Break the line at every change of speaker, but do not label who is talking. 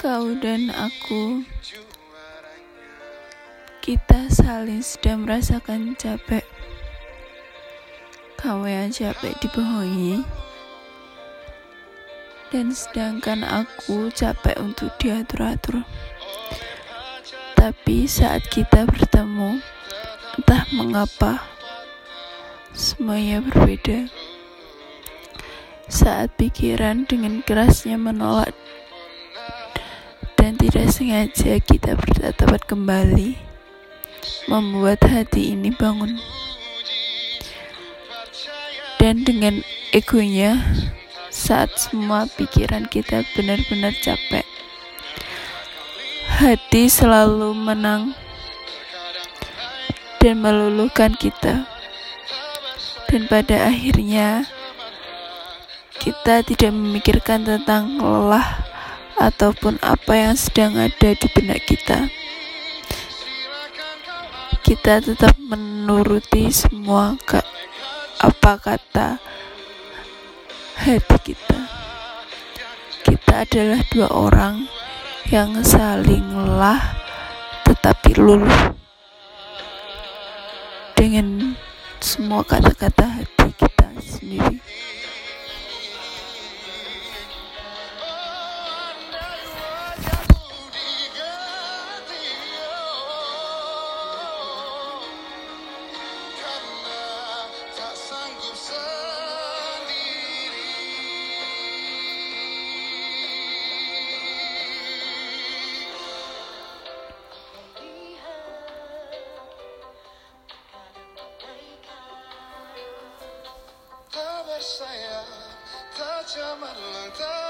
Kau dan aku, kita saling sedang merasakan capek. Kamu yang capek dibohongi, dan sedangkan aku capek untuk diatur-atur. Tapi saat kita bertemu, entah mengapa semuanya berbeda. Saat pikiran dengan kerasnya menolak dan tidak sengaja kita bertatapan kembali, membuat hati ini bangun. Dan dengan egonya, saat semua pikiran kita benar-benar capek, hati selalu menang dan meluluhkan kita. Dan pada akhirnya, kita tidak memikirkan tentang lelah ataupun apa yang sedang ada di benak kita. Kita tetap menuruti semua ke apa kata hati kita. Kita adalah dua orang yang saling lelah tetapi luluh dengan semua kata-kata hati kita sendiri. saya. Tak jaman langkah